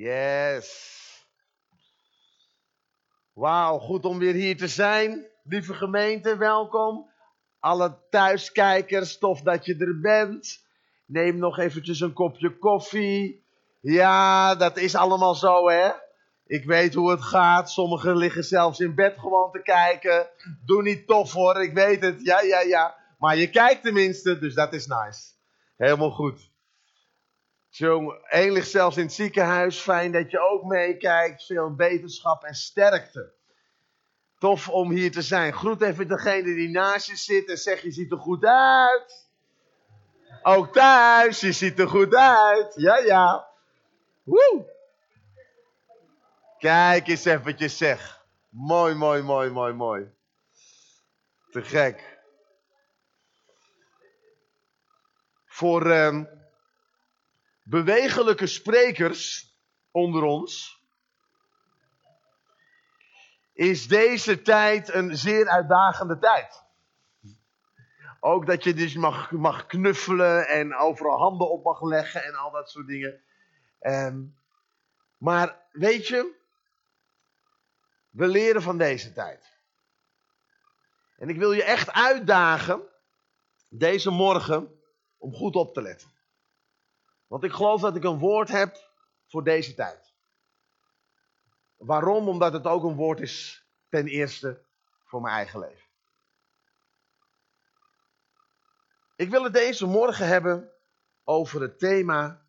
Yes. Wauw, goed om weer hier te zijn. Lieve gemeente, welkom. Alle thuiskijkers, tof dat je er bent. Neem nog eventjes een kopje koffie. Ja, dat is allemaal zo, hè? Ik weet hoe het gaat. Sommigen liggen zelfs in bed gewoon te kijken. Doe niet tof hoor, ik weet het. Ja, ja, ja. Maar je kijkt tenminste, dus dat is nice. Helemaal goed. Jong, één zelfs in het ziekenhuis. Fijn dat je ook meekijkt. Veel wetenschap en sterkte. Tof om hier te zijn. Groet even degene die naast je zit en zeg je ziet er goed uit. Ook thuis, je ziet er goed uit. Ja, ja. Woe! Kijk eens eventjes zeg. Mooi, mooi, mooi, mooi, mooi. Te gek. Voor uh, bewegelijke sprekers onder ons is deze tijd een zeer uitdagende tijd. Ook dat je dus mag, mag knuffelen en overal handen op mag leggen en al dat soort dingen. Um, maar weet je, we leren van deze tijd. En ik wil je echt uitdagen, deze morgen, om goed op te letten. Want ik geloof dat ik een woord heb voor deze tijd. Waarom? Omdat het ook een woord is ten eerste voor mijn eigen leven. Ik wil het deze morgen hebben over het thema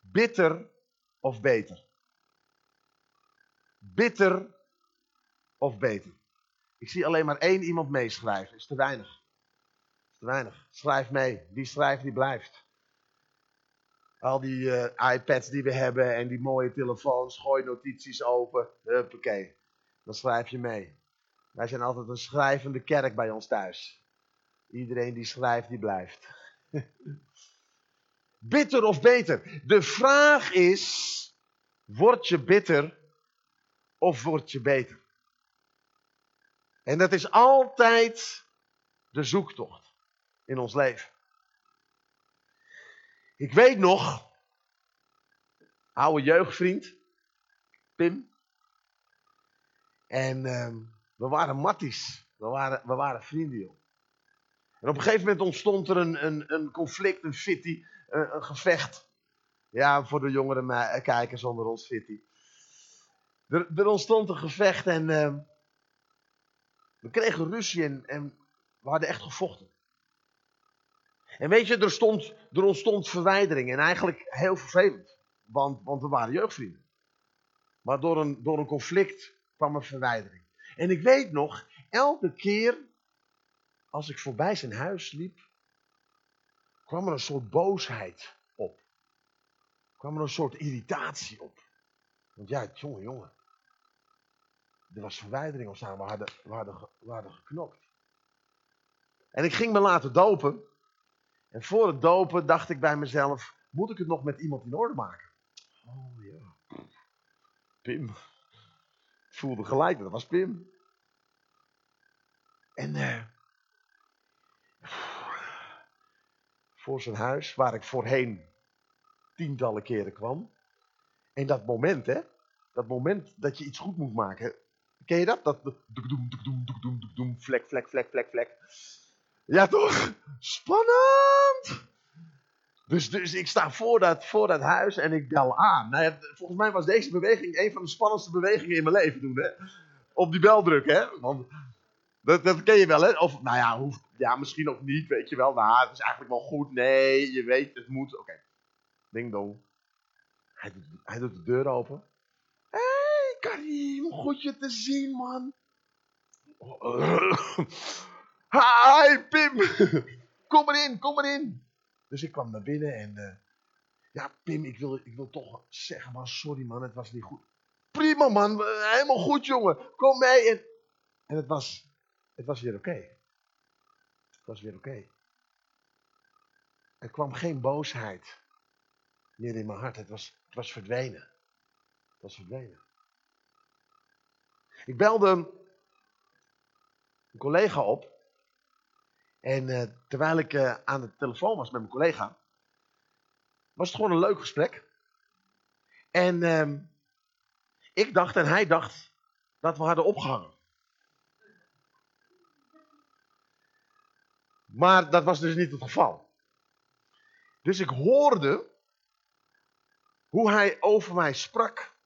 bitter of beter. Bitter of beter. Ik zie alleen maar één iemand meeschrijven. Is te weinig. Is te weinig. Schrijf mee. Wie schrijft, die blijft. Al die uh, iPads die we hebben en die mooie telefoons, gooi notities open. Huppakee. Dan schrijf je mee. Wij zijn altijd een schrijvende kerk bij ons thuis. Iedereen die schrijft, die blijft. bitter of beter? De vraag is: word je bitter of word je beter? En dat is altijd de zoektocht in ons leven. Ik weet nog, oude jeugdvriend, Pim. En uh, we waren matties. We waren, we waren vrienden, joh. En op een gegeven moment ontstond er een, een, een conflict, een fitty, een, een, gevecht. Ja, voor de jongere kijkers onder ons fitty. Er, er ontstond een gevecht en uh, we kregen ruzie en we hadden echt gevochten. En weet je, er, stond, er ontstond verwijdering en eigenlijk heel vervelend. Want, want we waren jeugdvrienden. Maar door een, door een conflict kwam er verwijdering. En ik weet nog, elke keer als ik voorbij zijn huis liep, kwam er een soort boosheid op. kwam er een soort irritatie op. Want ja, jongen, jongen. Er was verwijdering of We hadden, we, hadden, we hadden geknokt. En ik ging me laten dopen. En voor het dopen dacht ik bij mezelf: moet ik het nog met iemand in orde maken? Oh ja. Pim. Ik voelde gelijk, dat was Pim. En uh, voor zijn huis, waar ik voorheen tientallen keren kwam. En dat moment, hè? Dat moment dat je iets goed moet maken. Ken je dat? Dat vlek, vlek, vlek, vlek, vlek. Ja, toch? Spannend! Dus, dus ik sta voor dat, voor dat huis en ik bel aan. Nou volgens mij was deze beweging een van de spannendste bewegingen in mijn leven doen. Hè? Op die bel drukken, hè? Want dat, dat ken je wel, hè? Of, nou ja, hoeft, ja, misschien ook niet, weet je wel. Nou, het is eigenlijk wel goed. Nee, je weet, het moet. Oké. Ding dong. Hij doet, hij doet de deur open. Hé, hey, Karim, goed je te zien, man. Hi, Pim. Kom erin, kom erin. Dus ik kwam naar binnen en... Uh, ja, Pim, ik wil, ik wil toch zeggen, man, sorry man, het was niet goed. Prima man, helemaal goed jongen. Kom mee. En, en het was het was weer oké. Het was weer oké. Er kwam geen boosheid meer in mijn hart. Het was, het was verdwenen. Het was verdwenen. Ik belde een collega op. En uh, terwijl ik uh, aan de telefoon was met mijn collega, was het gewoon een leuk gesprek. En ehm, ik dacht en hij dacht dat we hadden opgehangen. Maar dat was dus niet het geval. Dus ik hoorde hoe hij over mij sprak.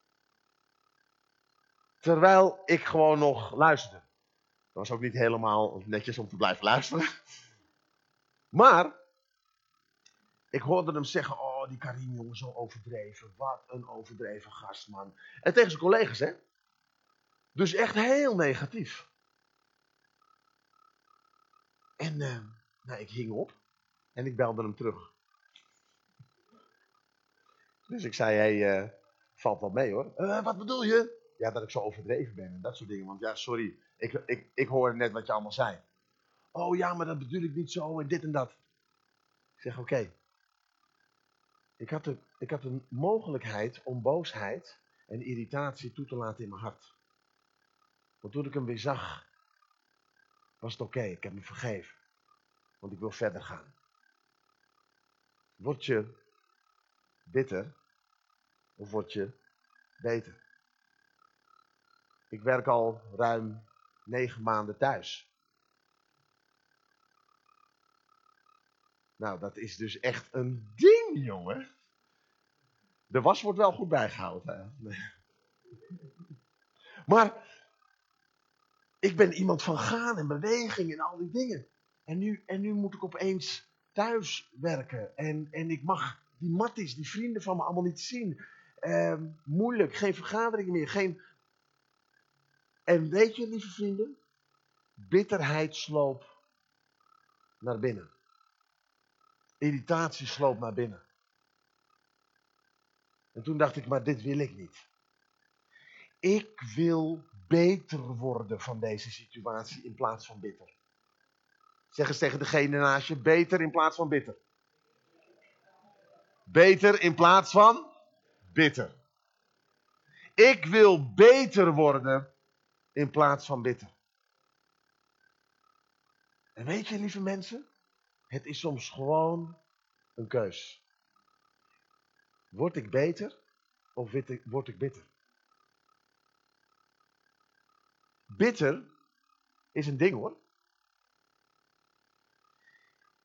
Terwijl ik gewoon nog luisterde. Dat was ook niet helemaal netjes om te blijven luisteren. Maar ik hoorde hem zeggen: Oh, die Karim, jongen, zo overdreven. Wat een overdreven gast, man. En tegen zijn collega's, hè? Dus echt heel negatief. En uh, nou, ik hing op en ik belde hem terug. Dus ik zei: Hey, uh, valt wel mee hoor. Uh, wat bedoel je? Ja, dat ik zo overdreven ben en dat soort dingen. Want ja, sorry, ik, ik, ik hoorde net wat je allemaal zei. Oh ja, maar dat bedoel ik niet zo en dit en dat. Ik zeg: Oké. Ik had, de, ik had de mogelijkheid om boosheid en irritatie toe te laten in mijn hart. Want toen ik hem weer zag, was het oké, ik heb hem vergeven. Want ik wil verder gaan. Word je bitter of word je beter? Ik werk al ruim negen maanden thuis. Nou, dat is dus echt een ding, jongen. De was wordt wel goed bijgehouden. Hè? Maar ik ben iemand van gaan en beweging en al die dingen. En nu, en nu moet ik opeens thuis werken. En, en ik mag die matties, die vrienden van me allemaal niet zien. Uh, moeilijk, geen vergadering meer. Geen... En weet je, lieve vrienden, bitterheid sloop naar binnen. Irritatie sloop naar binnen. En toen dacht ik, maar dit wil ik niet. Ik wil beter worden van deze situatie in plaats van bitter. Zeg eens tegen degene naast je, beter in plaats van bitter. Beter in plaats van bitter. Ik wil beter worden in plaats van bitter. En weet je, lieve mensen, het is soms gewoon een keus. Word ik beter of word ik bitter? Bitter is een ding hoor.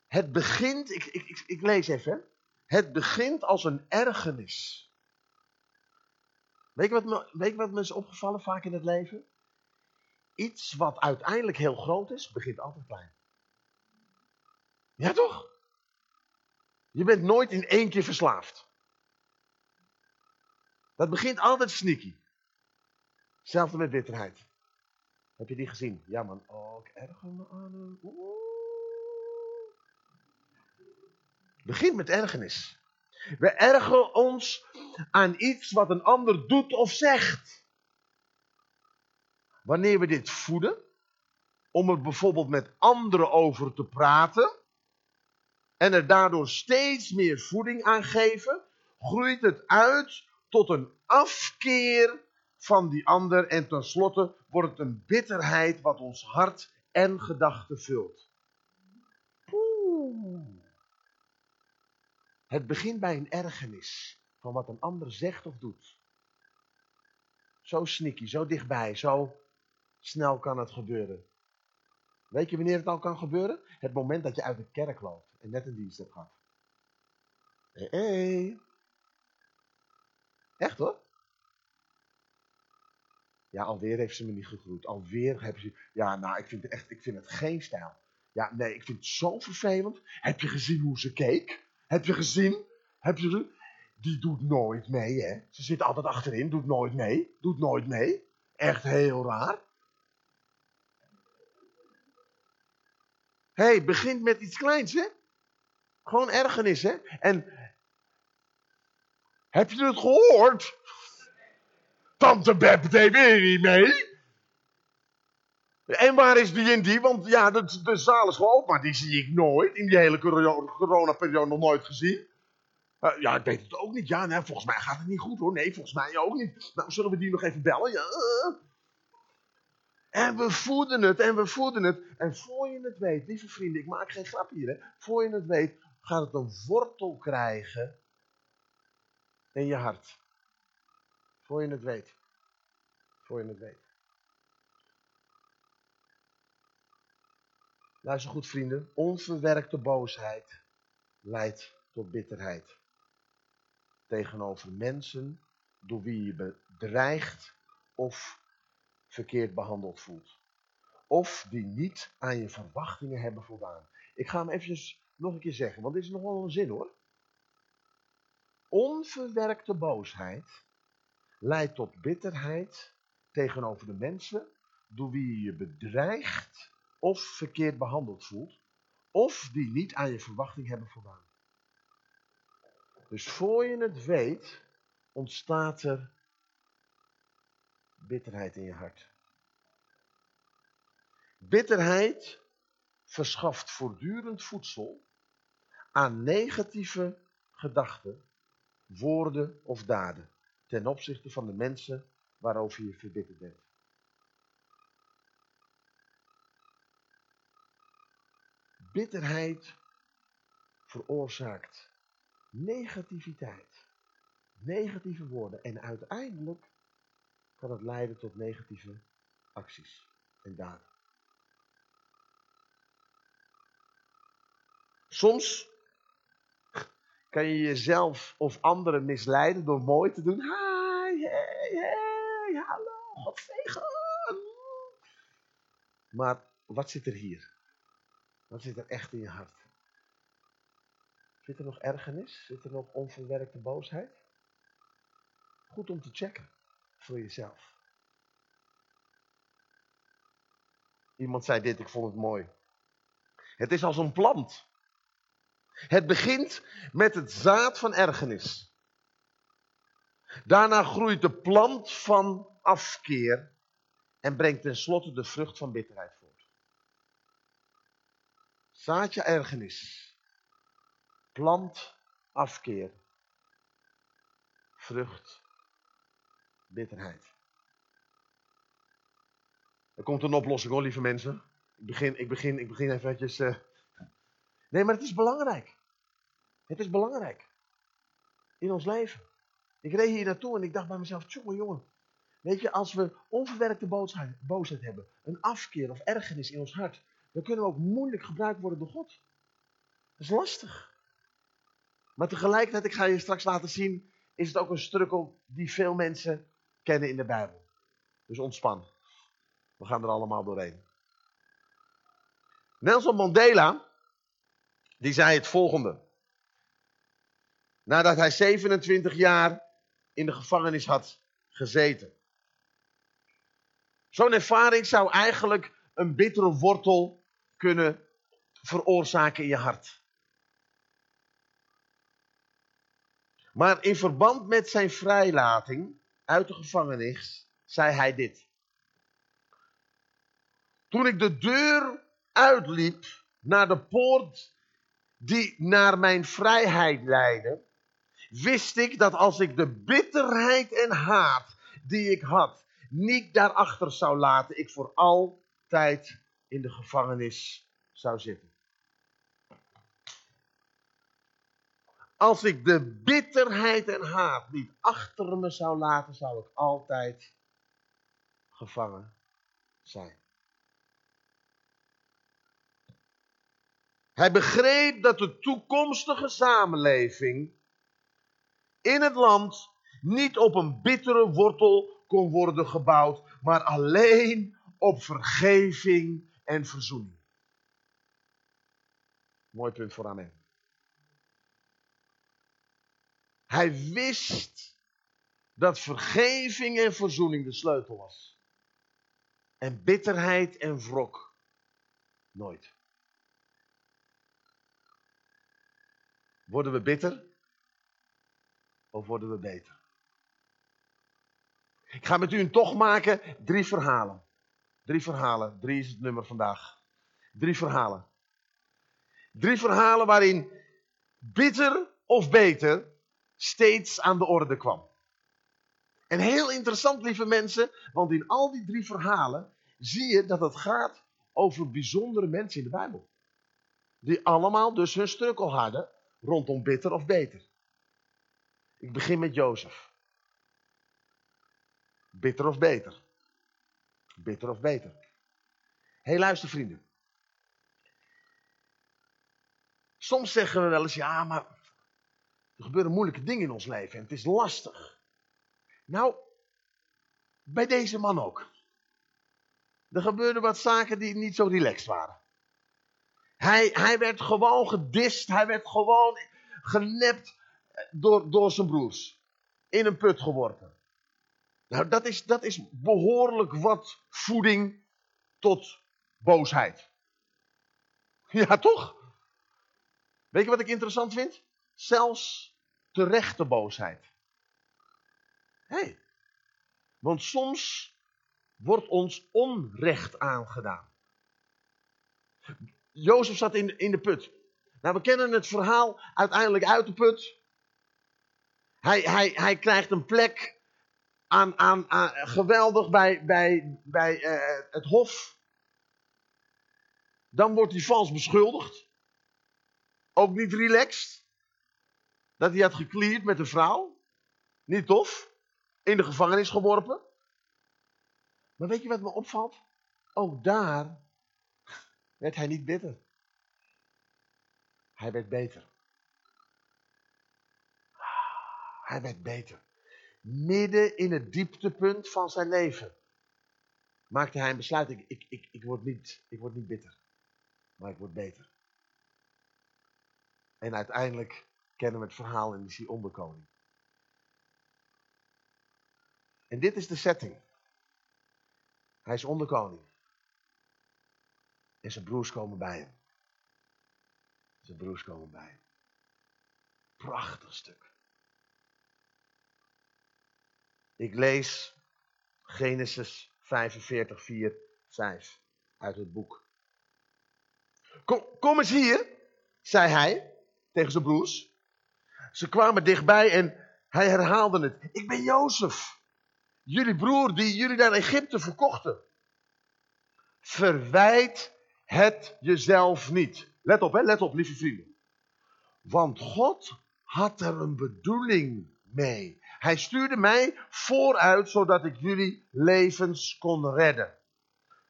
Het begint, ik, ik, ik, lees even. Het begint als een ergernis. Weet je, wat me, weet je wat me is opgevallen vaak in het leven? Iets wat uiteindelijk heel groot is, begint altijd klein. Ja toch? Je bent nooit in één keer verslaafd. Dat begint altijd sneaky. Hetzelfde met bitterheid. Heb je die gezien? Ja man, oh, ik erger me aan een... Begint met ergernis. We ergeren ons aan iets wat een ander doet of zegt. Wanneer we dit voeden, om er bijvoorbeeld met anderen over te praten, en er daardoor steeds meer voeding aan geven, groeit het uit tot een afkeer van die ander en tenslotte wordt het een bitterheid wat ons hart en gedachten vult. Poeh. Het begint bij een ergernis van wat een ander zegt of doet. Zo sneaky, zo dichtbij, zo snel kan het gebeuren. Weet je wanneer het al kan gebeuren? Het moment dat je uit de kerk loopt en net een dienst hebt gehad. Hé, hey, Echt hoor. Ja, alweer heeft ze me niet gegroet. Alweer hebben ze. Ja, nou, ik vind het echt. Ik vind het geen stijl. Ja, nee, ik vind het zo vervelend. Heb je gezien hoe ze keek? Heb je gezien? Heb je. Die doet nooit mee, hè? Ze zit altijd achterin, doet nooit mee. Doet nooit mee. Echt heel raar. Hé, hey, begint met iets kleins, hè? Gewoon ergernis, hè? En heb je het gehoord? Tante Beb deed weer niet mee. En waar is die en die? Want ja, de, de zaal is gewoon maar die zie ik nooit. In die hele coronaperiode nog nooit gezien. Uh, ja, ik weet het ook niet. Ja, nee, volgens mij gaat het niet goed hoor. Nee, volgens mij ook niet. Nou, zullen we die nog even bellen? Ja. En we voeden het en we voeden het. En voor je het weet, lieve vrienden, ik maak geen grap hier. Hè. Voor je het weet, gaat het een wortel krijgen in je hart. Voor je het weet. Voor je het weet. Luister goed, vrienden. Onverwerkte boosheid leidt tot bitterheid. Tegenover mensen door wie je bedreigd of verkeerd behandeld voelt. Of die niet aan je verwachtingen hebben voldaan. Ik ga hem eventjes nog een keer zeggen, want dit is nog wel een zin hoor. Onverwerkte boosheid leidt tot bitterheid tegenover de mensen door wie je je bedreigd of verkeerd behandeld voelt, of die niet aan je verwachting hebben voldaan. Dus voor je het weet, ontstaat er bitterheid in je hart. Bitterheid verschaft voortdurend voedsel aan negatieve gedachten, woorden of daden ten opzichte van de mensen waarover je verbitterd bent. Bitterheid veroorzaakt negativiteit, negatieve woorden en uiteindelijk kan het leiden tot negatieve acties en daden. Soms kan je jezelf of anderen misleiden door mooi te doen. Hi, hey, hey, hallo, God zegen. Maar wat zit er hier? Wat zit er echt in je hart? Zit er nog ergernis? Zit er nog onverwerkte boosheid? Goed om te checken voor jezelf. Iemand zei dit, ik vond het mooi. Het is als een plant. Het begint met het zaad van ergernis. Daarna groeit de plant van afkeer en brengt tenslotte de vrucht van bitterheid voort. Zaadje ergernis. Plant afkeer. Vrucht bitterheid. Er komt een oplossing hoor, lieve mensen. Ik begin, ik begin, ik begin eventjes... Uh... Nee, maar het is belangrijk. Het is belangrijk. In ons leven. Ik reed hier naartoe en ik dacht bij mezelf, jongen, jongen. Weet je, als we onverwerkte boosheid, boosheid hebben, een afkeer of ergernis in ons hart, dan kunnen we ook moeilijk gebruikt worden door God. Dat is lastig. Maar tegelijkertijd, ik ga je straks laten zien, is het ook een strukkel die veel mensen kennen in de Bijbel. Dus ontspan. We gaan er allemaal doorheen. Nelson Mandela, die zei het volgende. Nadat hij 27 jaar in de gevangenis had gezeten. Zo'n ervaring zou eigenlijk een bittere wortel kunnen veroorzaken in je hart. Maar in verband met zijn vrijlating uit de gevangenis zei hij dit. Toen ik de deur uitliep naar de poort die naar mijn vrijheid leidde, wist ik dat als ik de bitterheid en haat die ik had niet daarachter zou laten, ik voor altijd in de gevangenis zou zitten. Als ik de bitterheid en haat niet achter me zou laten, zou ik altijd gevangen zijn. Hij begreep dat de toekomstige samenleving in het land niet op een bittere wortel kon worden gebouwd, maar alleen op vergeving en verzoening. Mooi punt voor amen. Hij wist dat vergeving en verzoening de sleutel was. En bitterheid en wrok nooit. Worden we bitter? Of worden we beter? Ik ga met u een tocht maken. Drie verhalen. Drie verhalen. Drie is het nummer vandaag. Drie verhalen. Drie verhalen waarin bitter of beter steeds aan de orde kwam. En heel interessant, lieve mensen, want in al die drie verhalen zie je dat het gaat over bijzondere mensen in de Bijbel. Die allemaal dus hun strukkel hadden rondom bitter of beter. Ik begin met Jozef. Bitter of beter. Bitter of beter. Hé, hey, luister vrienden. Soms zeggen we wel eens, ja, maar er gebeuren moeilijke dingen in ons leven en het is lastig. Nou, bij deze man ook. Er gebeurden wat zaken die niet zo relaxed waren. Hij, hij werd gewoon gedist, hij werd gewoon genept door, door zijn broers. In een put geworpen. Nou, dat is, dat is behoorlijk wat voeding tot boosheid. Ja, toch? Weet je wat ik interessant vind? Zelfs terechte boosheid. Hé. Want soms wordt ons onrecht aangedaan. Jozef zat in, in de put. Nou, we kennen het verhaal uiteindelijk uit de put. Hij, hij, hij krijgt een plek aan, aan, aan geweldig bij, bij, bij uh, het hof. Dan wordt hij vals beschuldigd. Ook niet relaxed. Dat hij had gekleerd met een vrouw. Niet tof. In de gevangenis geworpen. Maar weet je wat me opvalt? Ook daar werd hij niet bitter. Hij werd beter. Hij werd beter. Midden in het dieptepunt van zijn leven maakte hij een besluit. Ik, ik, ik, ik, word, niet, ik word niet bitter, maar ik word beter. En uiteindelijk kennen we het verhaal en is hij onderkoning. En dit is de setting. Hij is onderkoning. En zijn broers komen bij hem. Zijn broers komen bij hem. Prachtig stuk. Ik lees Genesis 45, 4, 5 uit het boek. Kom, kom eens hier, zei hij tegen zijn broers. Ze kwamen dichtbij en hij herhaalde het. Ik ben Jozef, jullie broer die jullie naar Egypte verkochten. Verwijt het jezelf niet. Let op, hè? let op, lieve vrienden. Want God had er een bedoeling mee. Hij stuurde mij vooruit zodat ik jullie levens kon redden.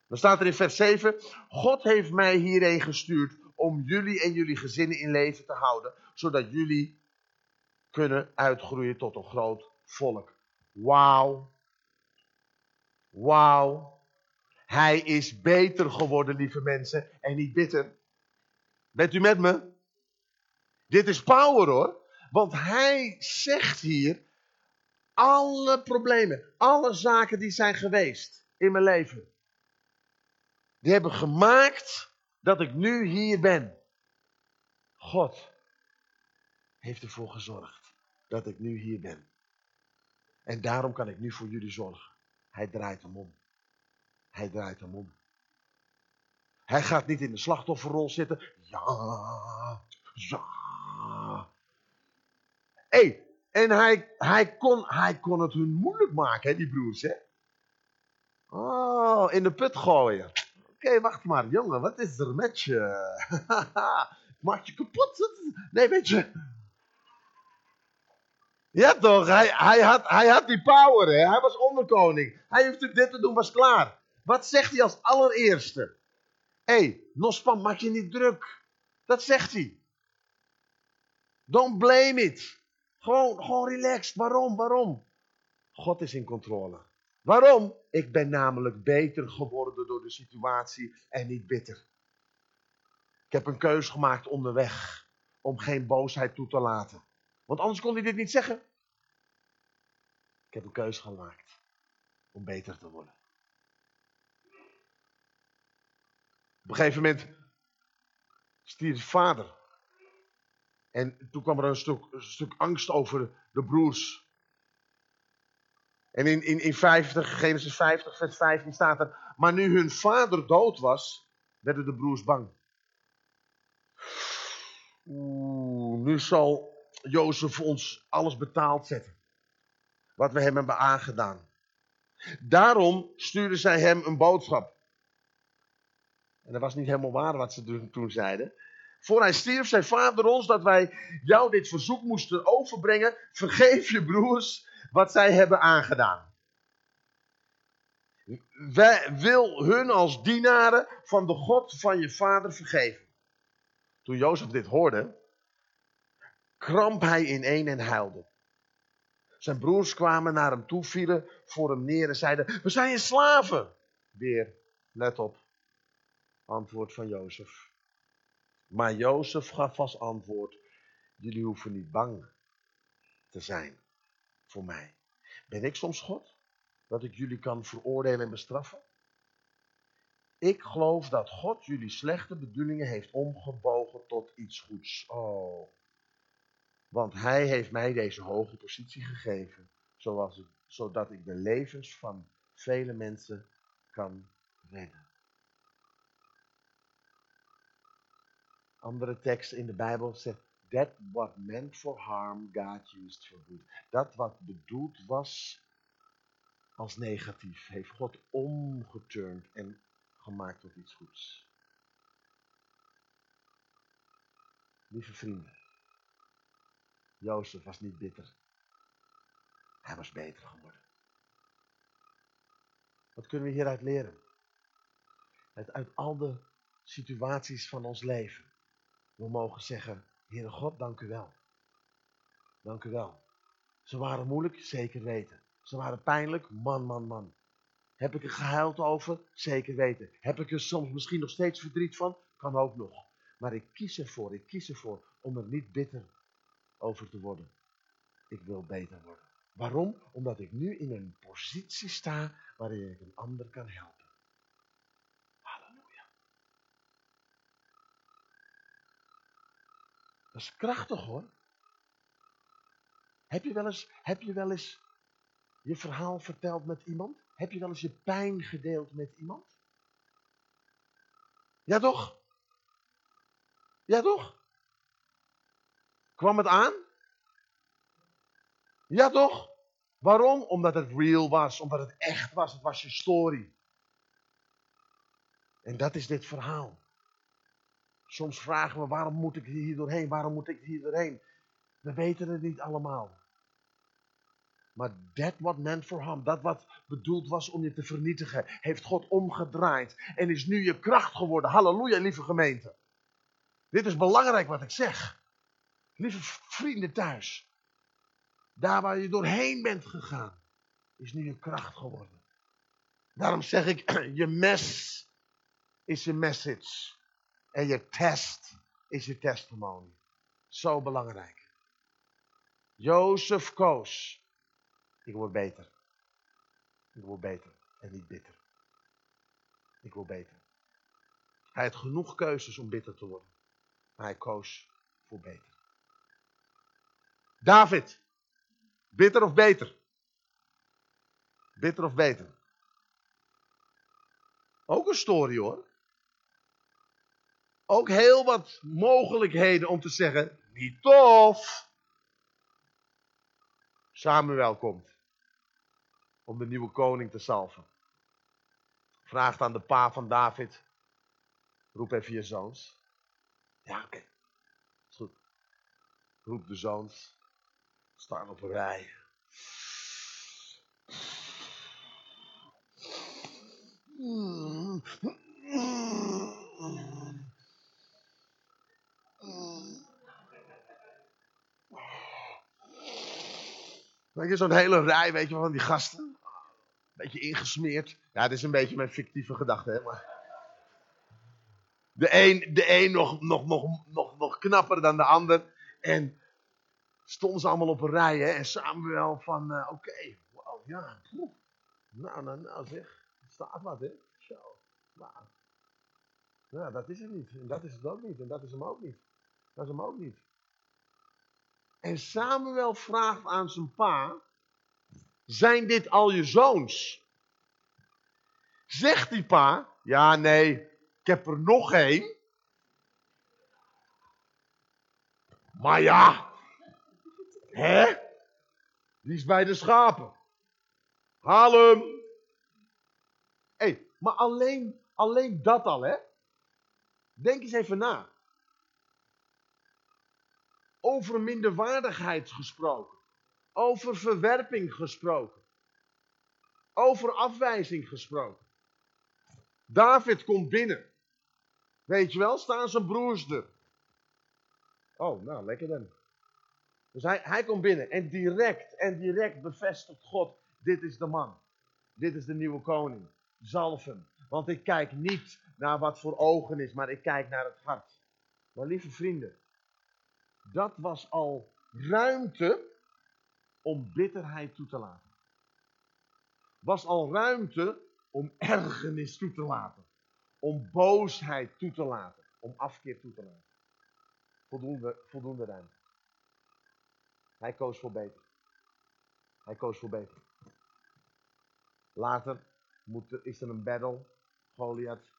Dan staat er in vers 7: God heeft mij hierheen gestuurd om jullie en jullie gezinnen in leven te houden, zodat jullie kunnen uitgroeien tot een groot volk. Wauw. Wauw. Hij is beter geworden, lieve mensen, en niet bitter. Bent u met me? Dit is power hoor. Want hij zegt hier alle problemen, alle zaken die zijn geweest in mijn leven. Die hebben gemaakt dat ik nu hier ben. God heeft ervoor gezorgd dat ik nu hier ben. En daarom kan ik nu voor jullie zorgen. Hij draait hem om. Hij draait hem om. Hij gaat niet in de slachtofferrol zitten. Ja, ja. Hey, en hij, hij, kon, hij kon het hun moeilijk maken, hè, die broers, hè. Oh, in de put gooien. Oké, wacht maar, jongen, wat is er met je? Maak je kapot? Nee, weet je. Ja toch, hij, hij, had, hij had die power, hè? hij was onderkoning. Hij heeft dit te doen, was klaar. Wat zegt hij als allereerste? Hé, hey, Nospan, maak je niet druk. Dat zegt hij. Don't blame it. Gewoon, gewoon relaxed. Waarom? Waarom? God is in controle. Waarom? Ik ben namelijk beter geworden door de situatie en niet bitter. Ik heb een keus gemaakt onderweg om geen boosheid toe te laten. Want anders kon hij dit niet zeggen. Ik heb een keus gemaakt om beter te worden. Op een gegeven moment stierf vader. En toen kwam er een stuk, stuk angst over de broers. En in, in, in 50, Genesis 50, vers 15 staat er. Maar nu hun vader dood was, werden de broers bang. Oeh, nu zal Jozef ons alles betaald zetten. Wat we hem hebben aangedaan. Daarom stuurden zij hem een boodschap. En dat was niet helemaal waar wat ze toen zeiden. Voor hij stierf, zei vader ons dat wij jou dit verzoek moesten overbrengen. Vergeef je broers wat zij hebben aangedaan. wij, wil hun als dienaren van de God van je vader vergeven. Toen Jozef dit hoorde, kramp hij ineen en huilde. Zijn broers kwamen naar hem toe, vielen voor hem neer en zeiden: We zijn je slaven. Weer, let op, antwoord van Jozef. Maar Jozef gaf als antwoord: Jullie hoeven niet bang te zijn voor mij. Ben ik soms God? Dat ik jullie kan veroordelen en bestraffen? Ik geloof dat God jullie slechte bedoelingen heeft omgebogen tot iets goeds. Oh. Want Hij heeft mij deze hoge positie gegeven, zoals zodat ik de levens van vele mensen kan redden. Andere tekst in de Bijbel zegt: That what meant for harm, God used for good. Dat wat bedoeld was als negatief, heeft God omgeturnd en gemaakt tot iets goeds. Lieve vrienden, Jozef was niet bitter. Hij was beter geworden. Wat kunnen we hieruit leren? Het uit al de situaties van ons leven. We mogen zeggen, Heere God, dank u wel. Dank u wel. Ze waren moeilijk, zeker weten. Ze waren pijnlijk, man, man, man. Heb ik er gehuild over? Zeker weten. Heb ik er soms misschien nog steeds verdriet van? Kan ook nog. Maar ik kies ervoor, ik kies ervoor om er niet bitter over te worden. Ik wil beter worden. Waarom? Omdat ik nu in een positie sta waarin ik een ander kan helpen. Halleluja. Dat is krachtig hoor. Heb je wel eens, heb je, wel eens je verhaal verteld met iemand? Heb je wel eens je pijn gedeeld met iemand? Ja toch? Ja toch? Kwam het aan? Ja toch? Waarom? Omdat het real was, omdat het echt was, het was je story. En dat is dit verhaal. Soms vragen we, waarom moet ik hier doorheen? Waarom moet ik hier doorheen? We weten het niet allemaal. Maar dat wat meant for harm, dat wat bedoeld was om je te vernietigen, heeft God omgedraaid en is nu je kracht geworden. Halleluja, lieve gemeente. Dit is belangrijk wat ik zeg. Lieve vrienden thuis. Daar waar je doorheen bent gegaan, is nu je kracht geworden. Daarom zeg ik, je mes is je message. En je test is je testimony. Zo belangrijk. Jozef koos ik word beter. Ik word beter en niet bitter. Ik word beter. Hij had genoeg keuzes om bitter te worden. Maar hij koos voor beter. David. Bitter of beter? Bitter of beter? Ook een story hoor. Ook heel wat mogelijkheden om te zeggen, niet tof. Samuel komt om de nieuwe koning te salven. Vraagt aan de pa van David. Roep even je zoons. Ja, oké. Is goed. Roep de zoons. Staan op een rij. Weet je, zo'n hele rij, weet je, van die gasten beetje ingesmeerd. Ja, dat is een beetje mijn fictieve gedachte, hè. Maar... De een, de een nog, nog, nog, nog, nog knapper dan de ander. En stonden ze allemaal op een rij, hè. En Samuel van, uh, oké, okay, ja. Nou, nou, nou zeg. Staat wat, hè. Zo. Ja, dat is het niet. En dat is het ook niet. En dat is hem ook niet. Dat is hem ook niet. En Samuel vraagt aan zijn pa: zijn dit al je zoons? Zegt die pa, ja nee, ik heb er nog één. Maar ja, hè? Die is bij de schapen. Haal hem. Hé, hey, maar alleen, alleen dat al, hè? Denk eens even na. Over minderwaardigheid gesproken over verwerping gesproken. Over afwijzing gesproken. David komt binnen. Weet je wel, staan zijn broers er. Oh, nou, lekker dan. Dus hij, hij komt binnen en direct, en direct bevestigt God, dit is de man. Dit is de nieuwe koning. Zalf hem. Want ik kijk niet naar wat voor ogen is, maar ik kijk naar het hart. Maar lieve vrienden, dat was al ruimte om bitterheid toe te laten. Was al ruimte om ergernis toe te laten. Om boosheid toe te laten. Om afkeer toe te laten. Voldoende, voldoende ruimte. Hij koos voor beter. Hij koos voor beter. Later moet, is er een battle. Goliath.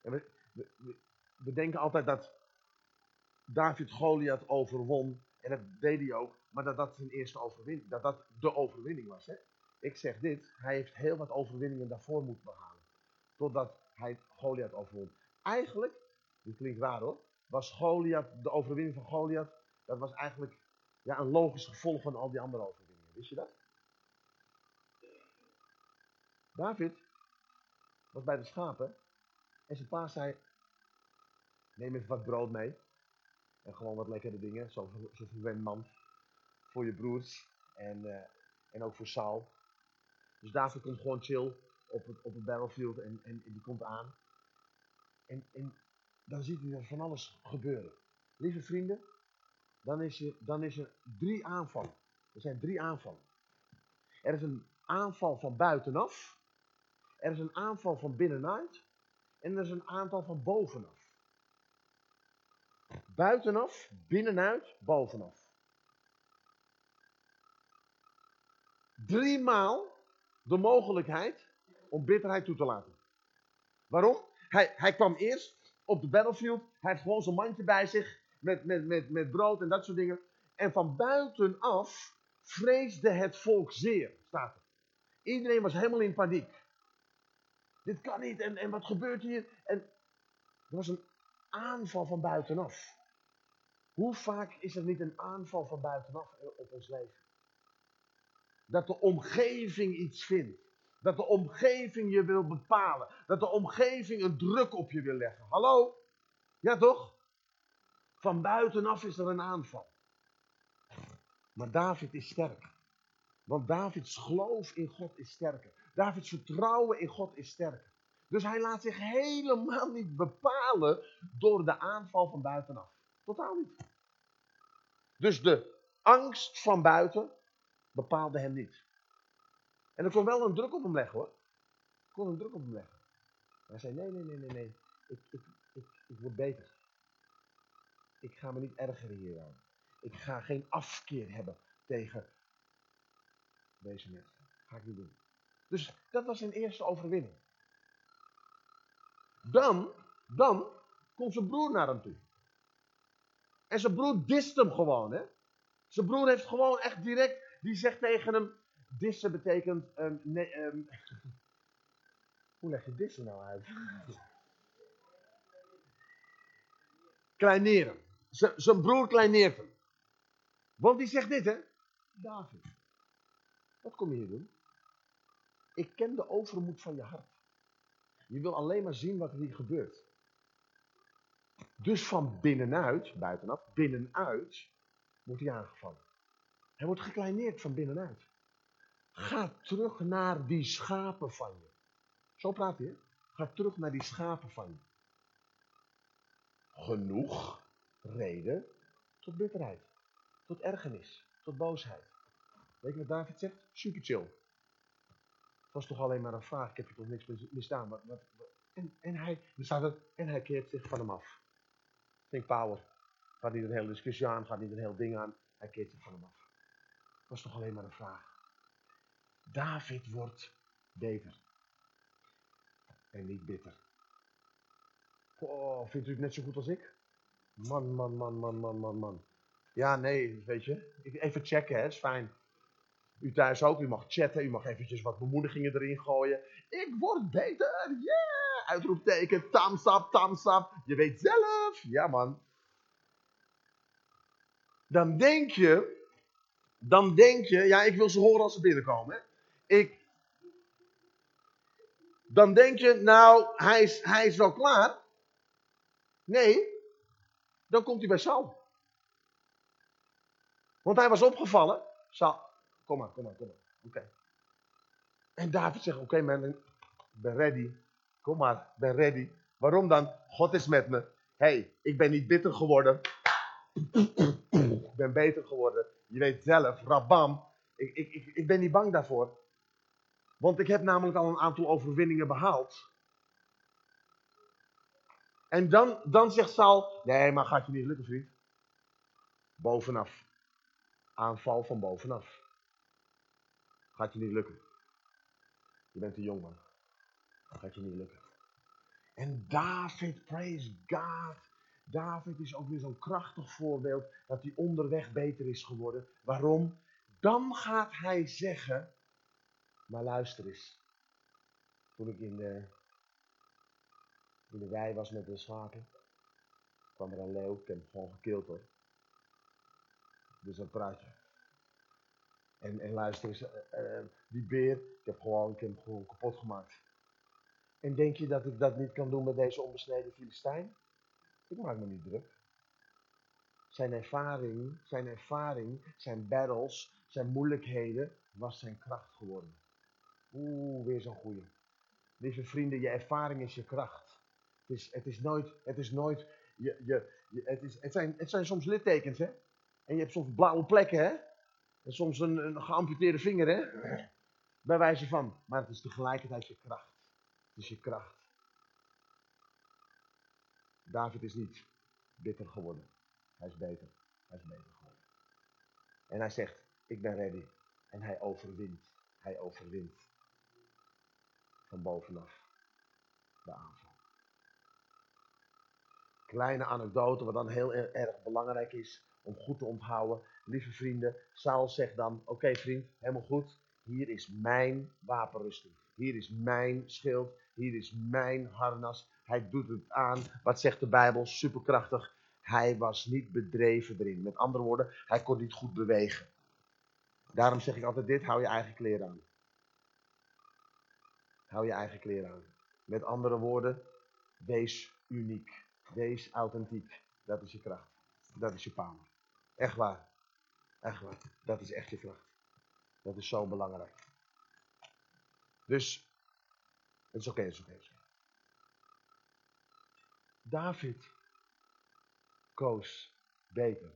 En we, denken altijd dat David Goliath overwon. En dat deed hij ook. Maar dat dat zijn eerste overwinning, dat dat de overwinning was. Hè? Ik zeg dit, hij heeft heel wat overwinningen daarvoor moeten behalen. Totdat hij Goliath overwon. Eigenlijk, dit klinkt raar hoor, was Goliath, de overwinning van Goliath, dat was eigenlijk ja, een logisch gevolg van al die andere overwinningen. Wist je dat? David was bij de schapen en zijn pa zei, neem even wat brood mee. En gewoon wat lekkere dingen, zo verwend man. Voor je broers en, uh, en ook voor Saul. Dus David komt gewoon chill op het, op het battlefield en, en, en die komt aan. En, en dan ziet hij er van alles gebeuren. Lieve vrienden, dan is, er, dan is er drie aanvallen. Er zijn drie aanvallen. Er is een aanval van buitenaf. Er is een aanval van binnenuit. En er is een aantal van bovenaf. Buitenaf, binnenuit, bovenaf. Driemaal de mogelijkheid om bitterheid toe te laten. Waarom? Hij, hij kwam eerst op de battlefield. Hij heeft gewoon zijn mandje bij zich. Met, met, met, met brood en dat soort dingen. En van buitenaf vreesde het volk zeer, staat er. Iedereen was helemaal in paniek. Dit kan niet en, en wat gebeurt hier? En er was een aanval van buitenaf. Hoe vaak is er niet een aanval van buitenaf op ons leven? Dat de omgeving iets vindt. Dat de omgeving je wil bepalen. Dat de omgeving een druk op je wil leggen. Hallo? Ja toch? Van buitenaf is er een aanval. Maar David is sterk. Want Davids geloof in God is sterker. Davids vertrouwen in God is sterker. Dus hij laat zich helemaal niet bepalen door de aanval van buitenaf. Totaal niet. Dus de angst van buiten bepaalde hem niet. En er kon wel een druk op hem leggen hoor. Er kon een druk op hem leggen. Maar hij zei: Nee, nee, nee, nee, nee. Ik, ik, ik, ik word beter. Ik ga me niet ergeren hieraan. Ik ga geen afkeer hebben tegen deze mensen. Ga ik niet doen. Dus dat was zijn eerste overwinning. Dan, dan komt zijn broer naar hem toe. En zijn broer dist hem gewoon, hè. Zijn broer heeft gewoon echt direct, die zegt tegen hem, dissen betekent, nee, um, hoe leg je dissen nou uit? Kleineren. Zijn broer kleineert. Want die zegt dit, hè. David, wat kom je hier doen? Ik ken de overmoed van je hart. Je wil alleen maar zien wat er hier gebeurt. Dus van binnenuit, buitenaf, binnenuit, wordt hij aangevallen. Hij wordt gekleineerd van binnenuit. Ga terug naar die schapen van je. Zo praat hij, hè? Ga terug naar die schapen van je. Genoeg reden tot bitterheid, tot ergernis, tot boosheid. Weet je wat David zegt? Super chill. Het was toch alleen maar een vraag, ik heb je toch niks misdaan. Wat, en, en, hij, staat er, en hij keert zich van hem af. Think power. Gaat niet een hele discussie aan, gaat niet een heel ding aan. Hij keert zich van hem af. Het was toch alleen maar een vraag. David wordt beter. En niet bitter. Oh, vindt u het net zo goed als ik? Man, man, man, man, man, man, man. Ja, nee, weet je. Even checken, hè, is fijn. U thuis ook, u mag chatten, u mag eventjes wat bemoedigingen erin gooien. Ik word beter, yeah! Uitroepteken, thumbs up, thumbs up. Je weet zelf, ja man. Dan denk je, dan denk je, ja ik wil ze horen als ze binnenkomen. Hè? Ik, dan denk je, nou, hij is, hij is wel klaar. Nee, dan komt hij bij Saul. Want hij was opgevallen. Saul, kom maar, kom maar, kom maar. Oké. En David zegt, oké man, ik ben ready. Kom maar, ben ready. Waarom dan? God is met me. Hey, ik ben niet bitter geworden. ik ben beter geworden. Je weet zelf, rabam. Ik, ik, ik ben niet bang daarvoor. Want ik heb namelijk al een aantal overwinningen behaald. En dan, dan zegt Saul, nee, maar gaat je niet lukken, vriend. Bovenaf. Aanval van bovenaf. Gaat je niet lukken. Je bent te jong, man. Gaat je niet lukken. En David, praise God. David is ook weer zo'n krachtig voorbeeld dat hij onderweg beter is geworden. Waarom? Dan gaat hij zeggen, maar luister eens. Toen ik in de, in de wei was met de schapen, kwam er een leeuw. Ik heb hem gewoon gekild hoor. Dus een praatje. En, en luister eens, uh, uh, die beer, ik heb, gewoon, hem gewoon kapot gemaakt. En denk je dat ik dat niet kan doen met deze onbesneden Filistijn? Ik maak me niet druk. Zijn ervaring, zijn ervaring, zijn battles, zijn moeilijkheden was zijn kracht geworden. Oeh, weer zo'n goeie. Lieve vrienden, je ervaring is je kracht. Het is, het is nooit, het is nooit, je, je, het, is, het, zijn, het zijn soms littekens, hè. En je hebt soms blauwe plekken, hè. En soms een, een geamputeerde vinger, hè. Bij wijze van. Maar het is tegelijkertijd je kracht. Het is je kracht. David is niet bitter geworden. Hij is beter. Hij is beter geworden. En hij zegt, ik ben ready. En hij overwint. Hij overwint. Van bovenaf. De aanval. Kleine anekdote, wat dan heel erg belangrijk is om goed te onthouden. Lieve vrienden, Saul zegt dan, oké vriend, helemaal goed. Hier is mijn wapenrusting. Hier is mijn schild. Hier is mijn harnas. Hij doet het aan. Wat zegt de Bijbel? Superkrachtig. Hij was niet bedreven erin. Met andere woorden, hij kon niet goed bewegen. Daarom zeg ik altijd dit: hou je eigen kleren aan. Hou je eigen kleren aan. Met andere woorden, wees uniek. Wees authentiek. Dat is je kracht. Dat is je power. Echt waar. Echt waar. Dat is echt je kracht. Dat is zo belangrijk. Dus, het is oké, het is oké. David koos beter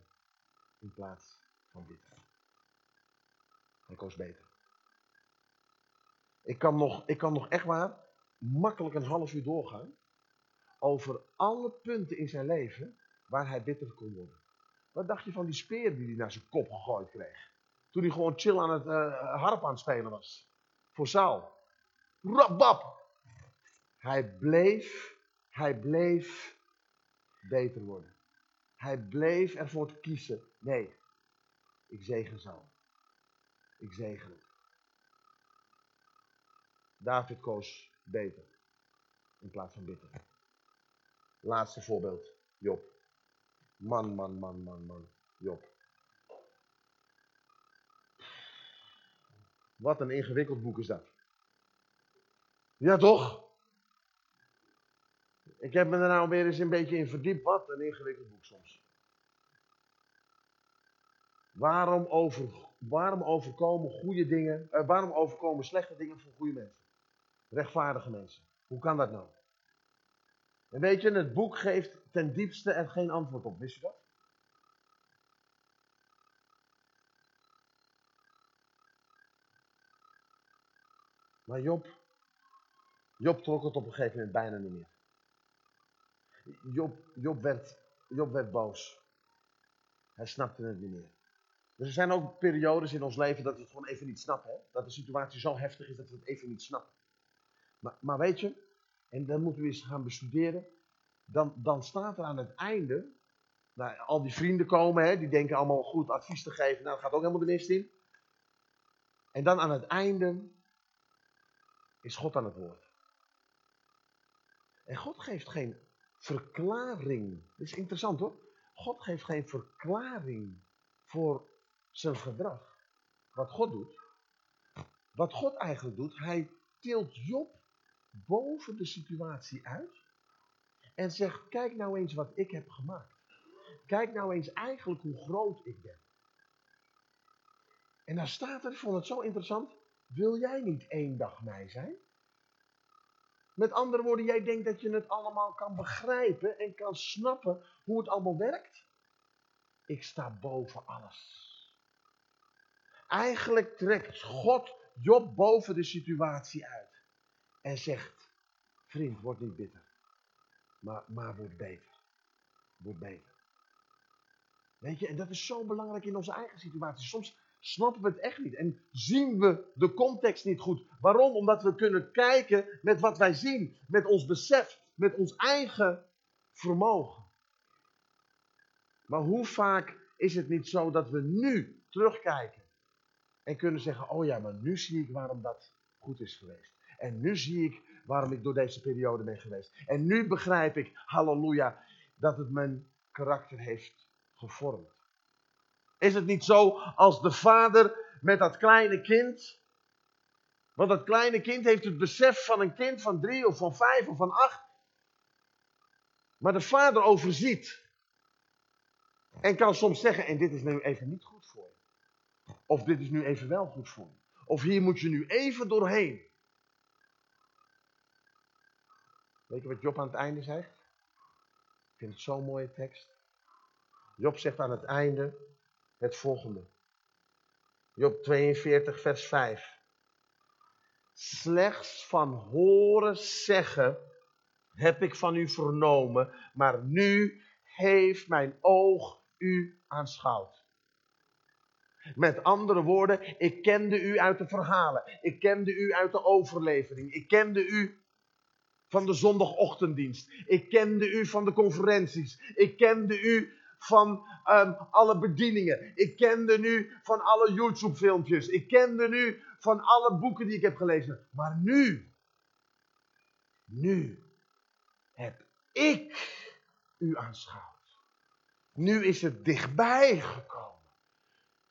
in plaats van dit. Hij koos beter. Ik kan nog, ik kan nog echt waar makkelijk een half uur doorgaan over alle punten in zijn leven waar hij bitter kon worden. Wat dacht je van die speer die hij naar zijn kop gegooid kreeg? Toen hij gewoon chill aan het uh, harp aan het spelen was. Voor Saul. Rabab. Hij bleef, hij bleef beter worden. Hij bleef ervoor te kiezen. Nee, ik zegen Saul. Ik zegen het. David koos beter in plaats van bitter. Laatste voorbeeld, Job. Man, man, man, man, man, Job. Wat een ingewikkeld boek is dat. Ja, toch? Ik heb me er nou weer eens een beetje in verdiept. Wat een ingewikkeld boek soms. Waarom, over, waarom overkomen goede dingen, eh, waarom overkomen slechte dingen voor goede mensen? Rechtvaardige mensen. Hoe kan dat nou? En weet je, het boek geeft ten diepste er geen antwoord op. Wist je dat? Maar Job, Job trok het op een gegeven moment bijna niet meer. Job, Job, werd, Job werd boos. Hij snapte het niet meer. Dus er zijn ook periodes in ons leven dat we het gewoon even niet snappen. Hè? Dat de situatie zo heftig is dat we het even niet snappen. Maar, maar weet je, en dan moeten we eens gaan bestuderen. Dan, dan staat er aan het einde, nou, al die vrienden komen, hè, die denken allemaal goed advies te geven. Nou, dat gaat ook helemaal de mist in. En dan aan het einde is God aan het woord. En God geeft geen verklaring. Dat is interessant hoor. God geeft geen verklaring voor zijn gedrag. Wat God doet. Wat God eigenlijk doet, hij tilt Job boven de situatie uit en zegt, kijk nou eens wat ik heb gemaakt. Kijk nou eens eigenlijk hoe groot ik ben. En daar staat er, ik vond het zo interessant, wil jij niet één dag mij zijn? Met andere woorden, jij denkt dat je het allemaal kan begrijpen en kan snappen hoe het allemaal werkt? Ik sta boven alles. Eigenlijk trekt God Job boven de situatie uit. En zegt, vriend, word niet bitter. Maar, maar word beter. Word beter. Weet je, en dat is zo belangrijk in onze eigen situatie. Soms snappen we het echt niet en zien we de context niet goed. Waarom? Omdat we kunnen kijken met wat wij zien, met ons besef, met ons eigen vermogen. Maar hoe vaak is het niet zo dat we nu terugkijken en kunnen zeggen: Oh ja, maar nu zie ik waarom dat goed is geweest. En nu zie ik waarom ik door deze periode ben geweest. En nu begrijp ik, halleluja, dat het mijn karakter heeft gevormd. Is het niet zo als de vader met dat kleine kind? Want dat kleine kind heeft het besef van een kind van drie of van vijf of van acht. Maar de vader overziet. En kan soms zeggen, en dit is nu even niet goed voor je. Of dit is nu even wel goed voor je. Of hier moet je nu even doorheen. Weet je wat Job aan het einde zegt? Ik vind het zo'n mooie tekst. Job zegt aan het einde het volgende. Job 42, vers 5. Slechts van horen zeggen heb ik van u vernomen, maar nu heeft mijn oog u aanschouwd. Met andere woorden, ik kende u uit de verhalen. Ik kende u uit de overlevering. Ik kende u van de zondagochtenddienst. Ik kende u van de conferenties. Ik kende u van um, alle bedieningen. Ik kende nu van alle YouTube-filmpjes. Ik kende nu van alle boeken die ik heb gelezen. Maar nu, nu heb ik u aanschouwd. Nu is het dichtbij gekomen.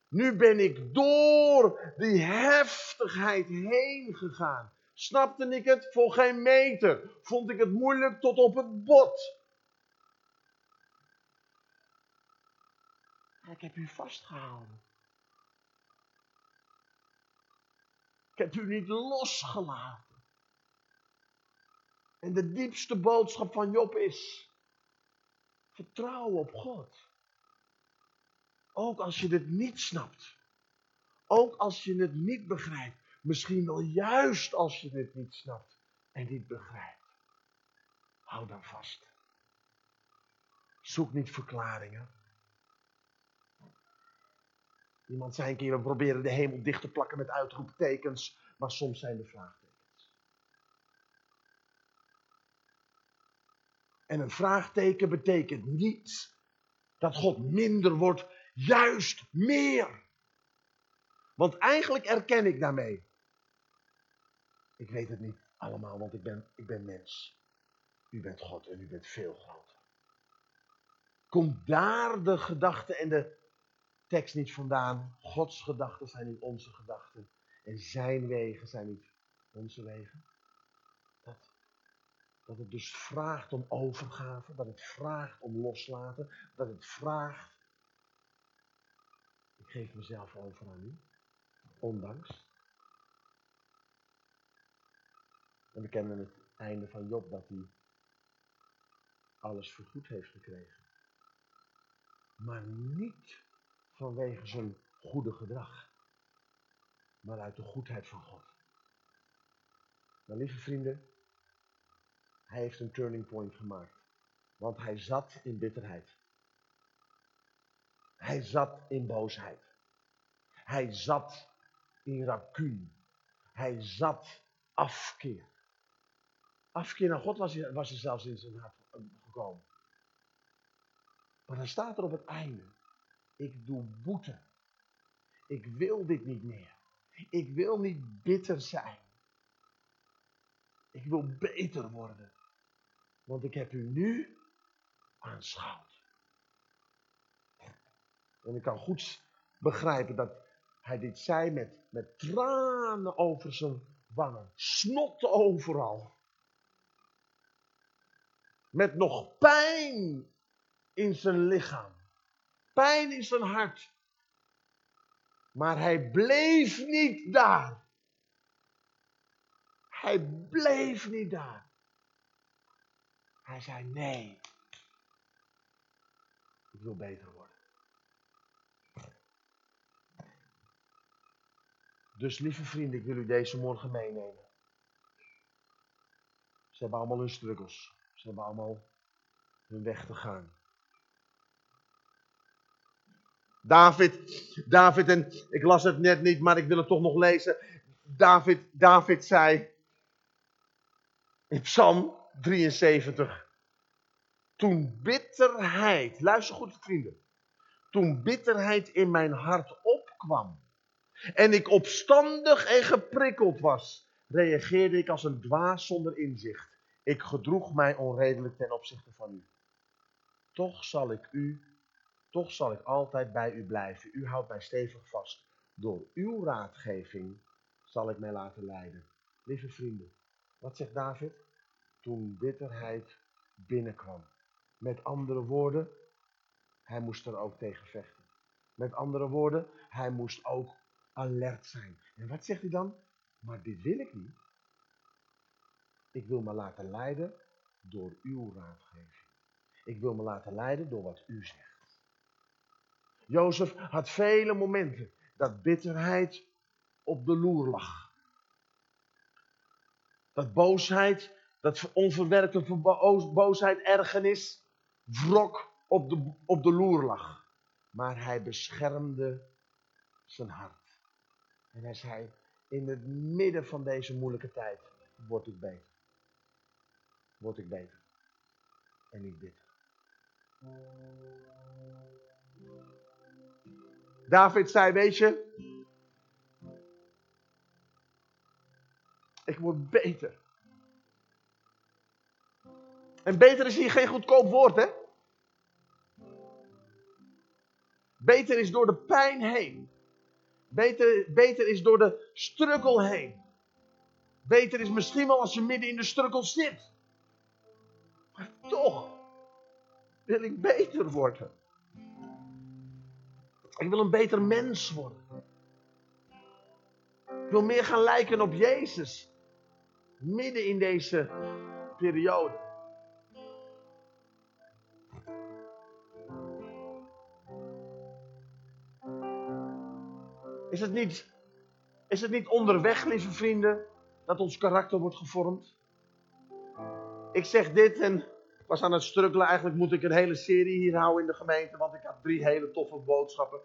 Nu ben ik door die heftigheid heen gegaan. Snapte ik het? Voor geen meter. Vond ik het moeilijk tot op het bot. ik heb u vastgehouden. Ik heb u niet losgelaten. En de diepste boodschap van Job is: vertrouw op God. Ook als je het niet snapt. Ook als je het niet begrijpt. Misschien wel juist als je het niet snapt en niet begrijpt. Hou dan vast. Zoek niet verklaringen. Iemand zei een keer, we proberen de hemel dicht te plakken met uitroeptekens, maar soms zijn er vraagtekens. En een vraagteken betekent niet dat God minder wordt, juist meer. Want eigenlijk erken ik daarmee. Ik weet het niet allemaal, want ik ben, ik ben mens. U bent God en u bent veel groter. Komt daar de gedachte en de tekst niet vandaan. Gods gedachten zijn niet onze gedachten. En zijn wegen zijn niet onze wegen. Dat, dat het dus vraagt om overgave. Dat het vraagt om loslaten. Dat het vraagt. Ik geef mezelf over aan u. Ondanks. En we kennen het einde van Job dat hij alles vergoed heeft gekregen. Maar niet vanwege zijn goede gedrag, maar uit de goedheid van God. Maar lieve vrienden, hij heeft een turning point gemaakt, want hij zat in bitterheid. Hij zat in boosheid. Hij zat in rancune. Hij zat afkeer. Afkeer naar God was, was er zelfs in zijn hart gekomen. Maar dan staat er op het einde. Ik doe boete. Ik wil dit niet meer. Ik wil niet bitter zijn. Ik wil beter worden. Want ik heb u nu aanschouwd. En ik kan goed begrijpen dat hij dit zei met, met tranen over zijn wangen. Snot overal. Met nog pijn in zijn lichaam. Pijn in zijn hart. Maar hij bleef niet daar. Hij bleef niet daar. Hij zei nee. Ik wil beter worden. Dus lieve vrienden, ik wil u deze morgen meenemen. Ze hebben allemaal hun struggles. Ze hebben allemaal hun weg te gaan. David, David, en ik las het net niet, maar ik wil het toch nog lezen. David, David zei in Psalm 73. Toen bitterheid, luister goed vrienden. Toen bitterheid in mijn hart opkwam en ik opstandig en geprikkeld was, reageerde ik als een dwaas zonder inzicht. Ik gedroeg mij onredelijk ten opzichte van u. Toch zal ik u, toch zal ik altijd bij u blijven. U houdt mij stevig vast. Door uw raadgeving zal ik mij laten leiden. Lieve vrienden, wat zegt David? Toen bitterheid binnenkwam. Met andere woorden, hij moest er ook tegen vechten. Met andere woorden, hij moest ook alert zijn. En wat zegt hij dan? Maar dit wil ik niet. Ik wil me laten leiden door uw raadgeving. Ik wil me laten leiden door wat u zegt. Jozef had vele momenten dat bitterheid op de loer lag. Dat boosheid, dat onverwerkte boosheid, ergernis, wrok op de, op de loer lag. Maar hij beschermde zijn hart. En hij zei, in het midden van deze moeilijke tijd word ik beter. Word ik beter. En niet bitter. David zei, weet je, ik word beter. En beter is hier geen goedkoop woord, hè? Beter is door de pijn heen. Beter, beter is door de strukkel heen. Beter is misschien wel als je midden in de strukkel zit. Maar toch wil ik beter worden. Ik wil een beter mens worden. Ik wil meer gaan lijken op Jezus. Midden in deze periode. Is het niet, is het niet onderweg, lieve vrienden, dat ons karakter wordt gevormd? Ik zeg dit en was aan het struggelen. Eigenlijk moet ik een hele serie hier houden in de gemeente, want ik had drie hele toffe boodschappen.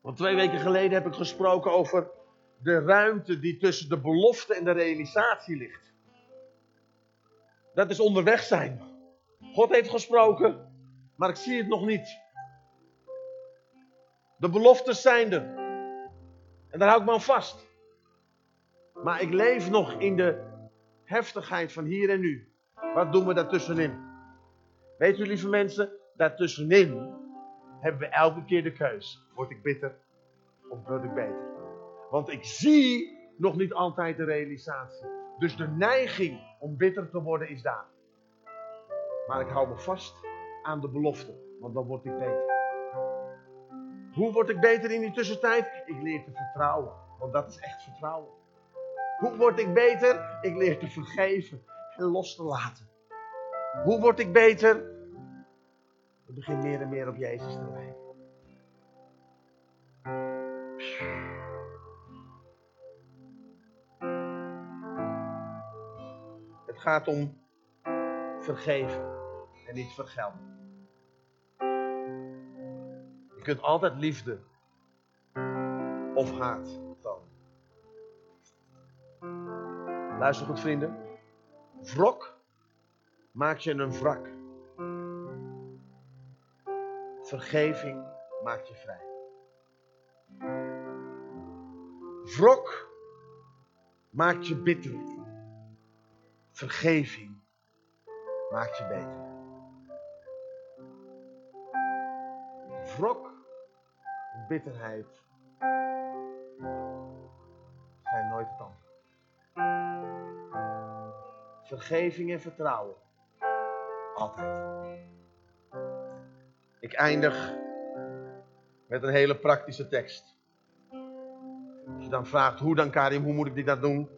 Want twee weken geleden heb ik gesproken over de ruimte die tussen de belofte en de realisatie ligt. Dat is onderweg zijn. God heeft gesproken, maar ik zie het nog niet. De beloftes zijn er. En daar hou ik me aan vast. Maar ik leef nog in de heftigheid van hier en nu. Wat doen we daartussenin? Weet u, lieve mensen, daartussenin hebben we elke keer de keus. Word ik bitter of word ik beter? Want ik zie nog niet altijd de realisatie. Dus de neiging om bitter te worden is daar. Maar ik hou me vast aan de belofte, want dan word ik beter. Hoe word ik beter in die tussentijd? Ik leer te vertrouwen, want dat is echt vertrouwen. Hoe word ik beter? Ik leer te vergeven en los te laten. Hoe word ik beter? Ik begin meer en meer op Jezus te lijken. Het gaat om vergeven en niet vergelden. Je kunt altijd liefde of haat Luister goed, vrienden. Wrok maakt je een wrak. Vergeving maakt je vrij. Wrok maakt je bitter. Vergeving maakt je beter. Wrok en bitterheid zijn nooit het antwoord. Vergeving en vertrouwen. Altijd. Ik eindig met een hele praktische tekst. Als je dan vraagt, hoe dan Karim, hoe moet ik dit dan doen?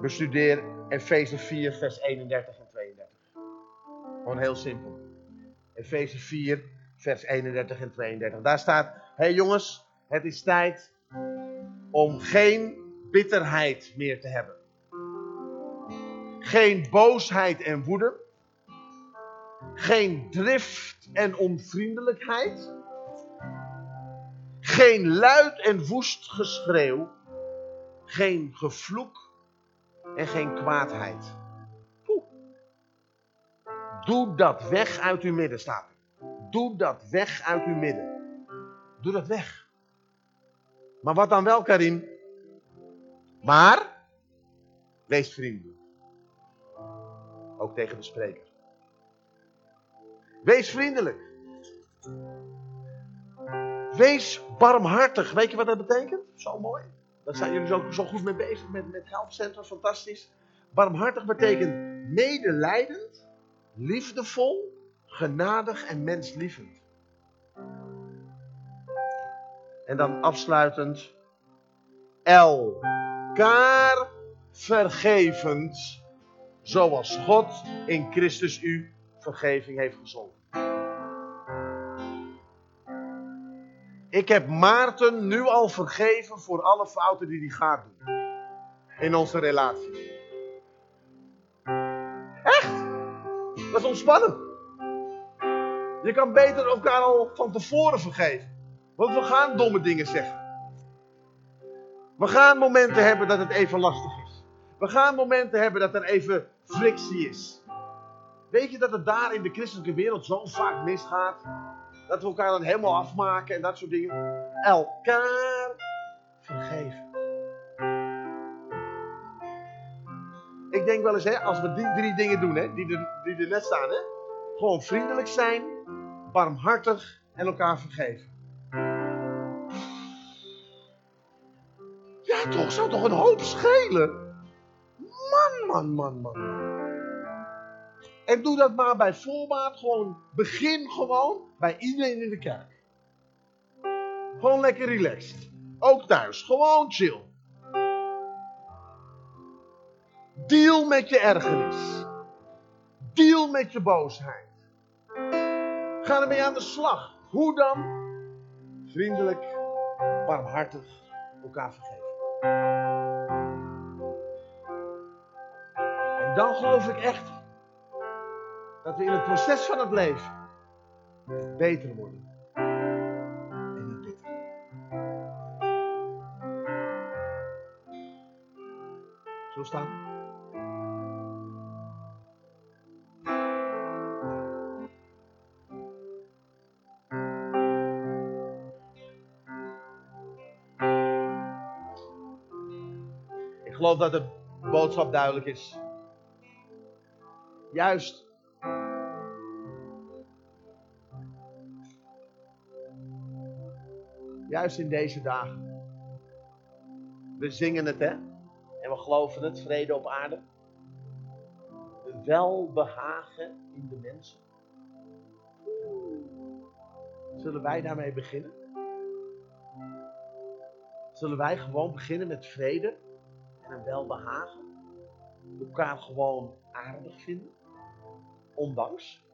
Bestudeer Efeze 4, vers 31 en 32. Gewoon heel simpel. Efeze 4, vers 31 en 32. Daar staat, hé hey jongens, het is tijd om geen bitterheid meer te hebben. Geen boosheid en woede. Geen drift en onvriendelijkheid. Geen luid en woest geschreeuw. Geen gevloek en geen kwaadheid. Doe dat weg uit uw midden, staat. Doe dat weg uit uw midden. Doe dat weg. Maar wat dan wel, Karim? Maar, wees vriendelijk. Ook tegen de spreker. Wees vriendelijk. Wees barmhartig. Weet je wat dat betekent? Zo mooi. Daar zijn jullie zo, zo goed mee bezig met, met Helpcenter. Fantastisch. Barmhartig betekent medelijdend, liefdevol, genadig en menslievend. En dan afsluitend. Elkaar vergevend. Zoals God in Christus u vergeving heeft gezongen. Ik heb Maarten nu al vergeven voor alle fouten die hij gaat doen. In onze relatie. Echt? Dat is ontspannen. Je kan beter elkaar al van tevoren vergeven. Want we gaan domme dingen zeggen. We gaan momenten hebben dat het even lastig is. We gaan momenten hebben dat er even frictie is. Weet je dat het daar in de christelijke wereld zo vaak misgaat? Dat we elkaar dan helemaal afmaken en dat soort dingen. Elkaar vergeven. Ik denk wel eens, hè, als we die drie dingen doen, hè, die, er, die er net staan, hè, gewoon vriendelijk zijn, barmhartig en elkaar vergeven. Ja, toch, zou toch een hoop schelen? Man, man, man. En doe dat maar bij voorbaat. Gewoon, begin gewoon bij iedereen in de kerk. Gewoon lekker relaxed. Ook thuis. Gewoon chill. Deal met je ergernis. Deal met je boosheid. Ga ermee aan de slag. Hoe dan? Vriendelijk, barmhartig, elkaar vergeven. Dan geloof ik echt dat we in het proces van het leven beter worden. En niet bitter. Zo staan. Ik geloof dat de boodschap duidelijk is. Juist Juist in deze dagen. We zingen het, hè? En we geloven het, vrede op aarde. Welbehagen in de mensen. Zullen wij daarmee beginnen? Zullen wij gewoon beginnen met vrede en een welbehagen? Elkaar gewoon aardig vinden? Ondanks?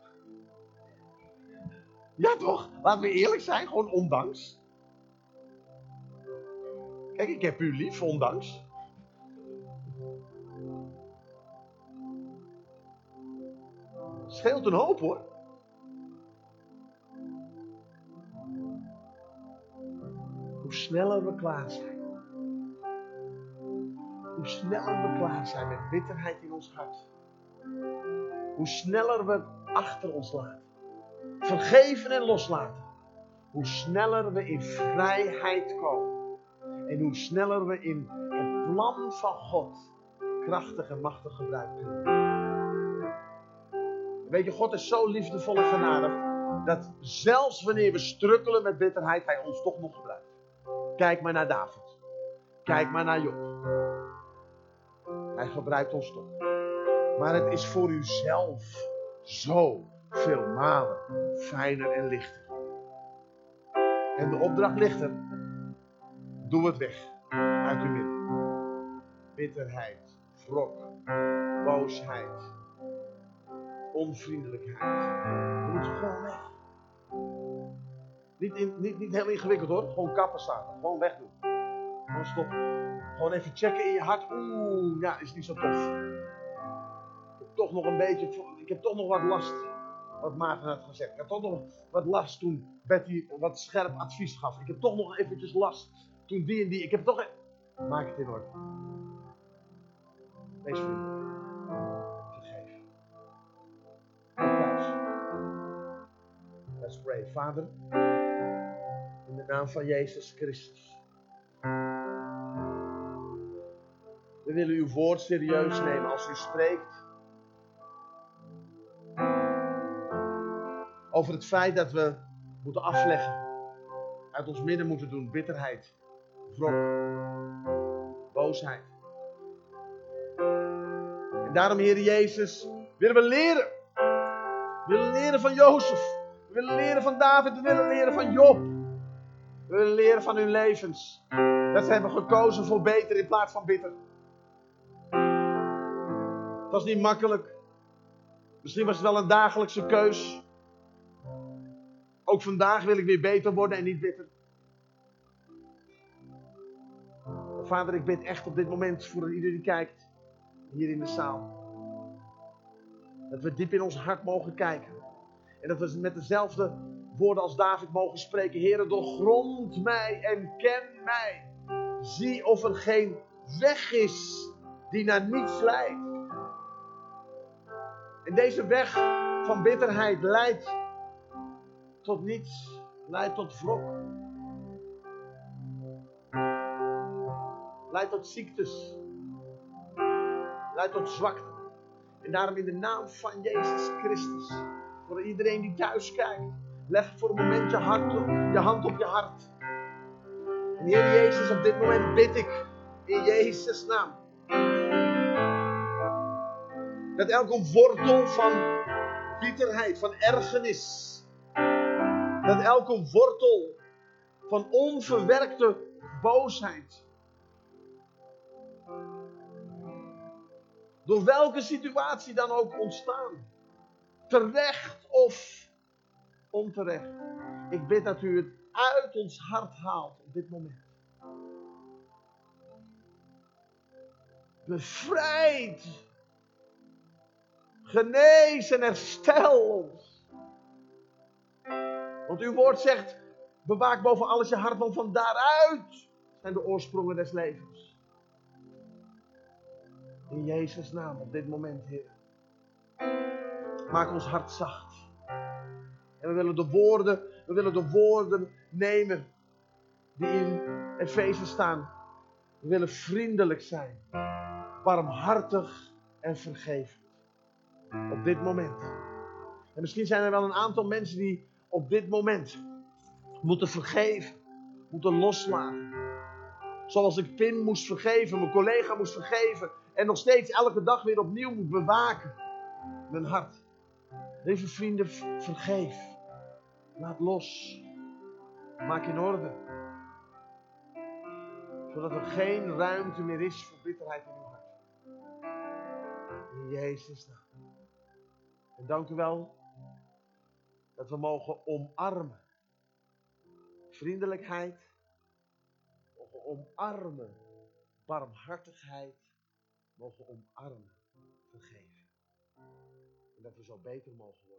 Ja toch? Laten we eerlijk zijn, gewoon ondanks. Kijk, ik heb u lief, ondanks. Scheelt een hoop hoor. Hoe sneller we klaar zijn. Hoe sneller we klaar zijn met bitterheid in ons hart. Hoe sneller we achter ons laten. Vergeven en loslaten. Hoe sneller we in vrijheid komen. En hoe sneller we in het plan van God krachtig en machtig gebruik kunnen Weet je, God is zo liefdevol en genadig. Dat zelfs wanneer we strukkelen met bitterheid, Hij ons toch nog gebruikt. Kijk maar naar David. Kijk maar naar Job. Hij gebruikt ons toch. Maar het is voor uzelf zo veel malen fijner en lichter. En de opdracht ligt er. Doe het weg uit uw midden. Bitterheid, wrok, boosheid, onvriendelijkheid. Doe het gewoon weg. Niet, niet, niet heel ingewikkeld hoor. Gewoon kappen staan. Gewoon wegdoen. Gewoon stoppen. Gewoon even checken in je hart. Oeh, ja, is niet zo tof. Toch nog een beetje, ik heb toch nog wat last. Wat Maarten had gezegd. Ik heb toch nog wat last toen Betty wat scherp advies gaf. Ik heb toch nog eventjes last. Toen die en die. Ik heb toch... E- Maak het in orde. Wees vriendelijk. Vergeef. Kom thuis. Let's pray. Vader, in de naam van Jezus Christus. We willen uw woord serieus nemen als u spreekt. Over het feit dat we moeten afleggen. Uit ons midden moeten doen. Bitterheid. Wrok. Boosheid. En daarom, Heer Jezus, willen we leren. We willen leren van Jozef. We willen leren van David. We willen leren van Job. We willen leren van hun levens. Dat ze hebben gekozen voor beter in plaats van bitter. Het was niet makkelijk. Misschien was het wel een dagelijkse keus. Ook vandaag wil ik weer beter worden en niet bitter. Vader, ik bid echt op dit moment voor iedereen die kijkt. Hier in de zaal. Dat we diep in ons hart mogen kijken. En dat we met dezelfde woorden als David mogen spreken. Heere, doorgrond mij en ken mij. Zie of er geen weg is die naar niets leidt. En deze weg van bitterheid leidt tot niets, leidt tot wrok. Leidt tot ziektes. Leidt tot zwakte. En daarom in de naam van Jezus Christus, voor iedereen die thuis kijkt, leg voor een moment je, hart, je hand op je hart. En Heer Jezus, op dit moment bid ik in Jezus' naam. Dat elke wortel van bitterheid, van ergernis, dat elke wortel van onverwerkte boosheid, door welke situatie dan ook ontstaan, terecht of onterecht. Ik bid dat u het uit ons hart haalt op dit moment. Bevrijd. Genees en herstel ons. Want uw woord zegt, bewaak boven alles je hart, want van daaruit zijn de oorsprongen des levens. In Jezus' naam op dit moment, Heer. Maak ons hart zacht. En we willen de woorden, we willen de woorden nemen die in Efeze staan. We willen vriendelijk zijn, barmhartig en vergevend. Op dit moment. En misschien zijn er wel een aantal mensen die op dit moment moeten vergeven, moeten loslaten. Zoals ik Pim moest vergeven, mijn collega moest vergeven en nog steeds elke dag weer opnieuw moet bewaken. Mijn hart. Lieve vrienden, vergeef. Laat los. Maak in orde. Zodat er geen ruimte meer is voor bitterheid in uw hart. In Jezus' naam. En dank u wel dat we mogen omarmen. Vriendelijkheid. Mogen omarmen. Barmhartigheid. Mogen omarmen. Vergeven. En dat we zo beter mogen worden.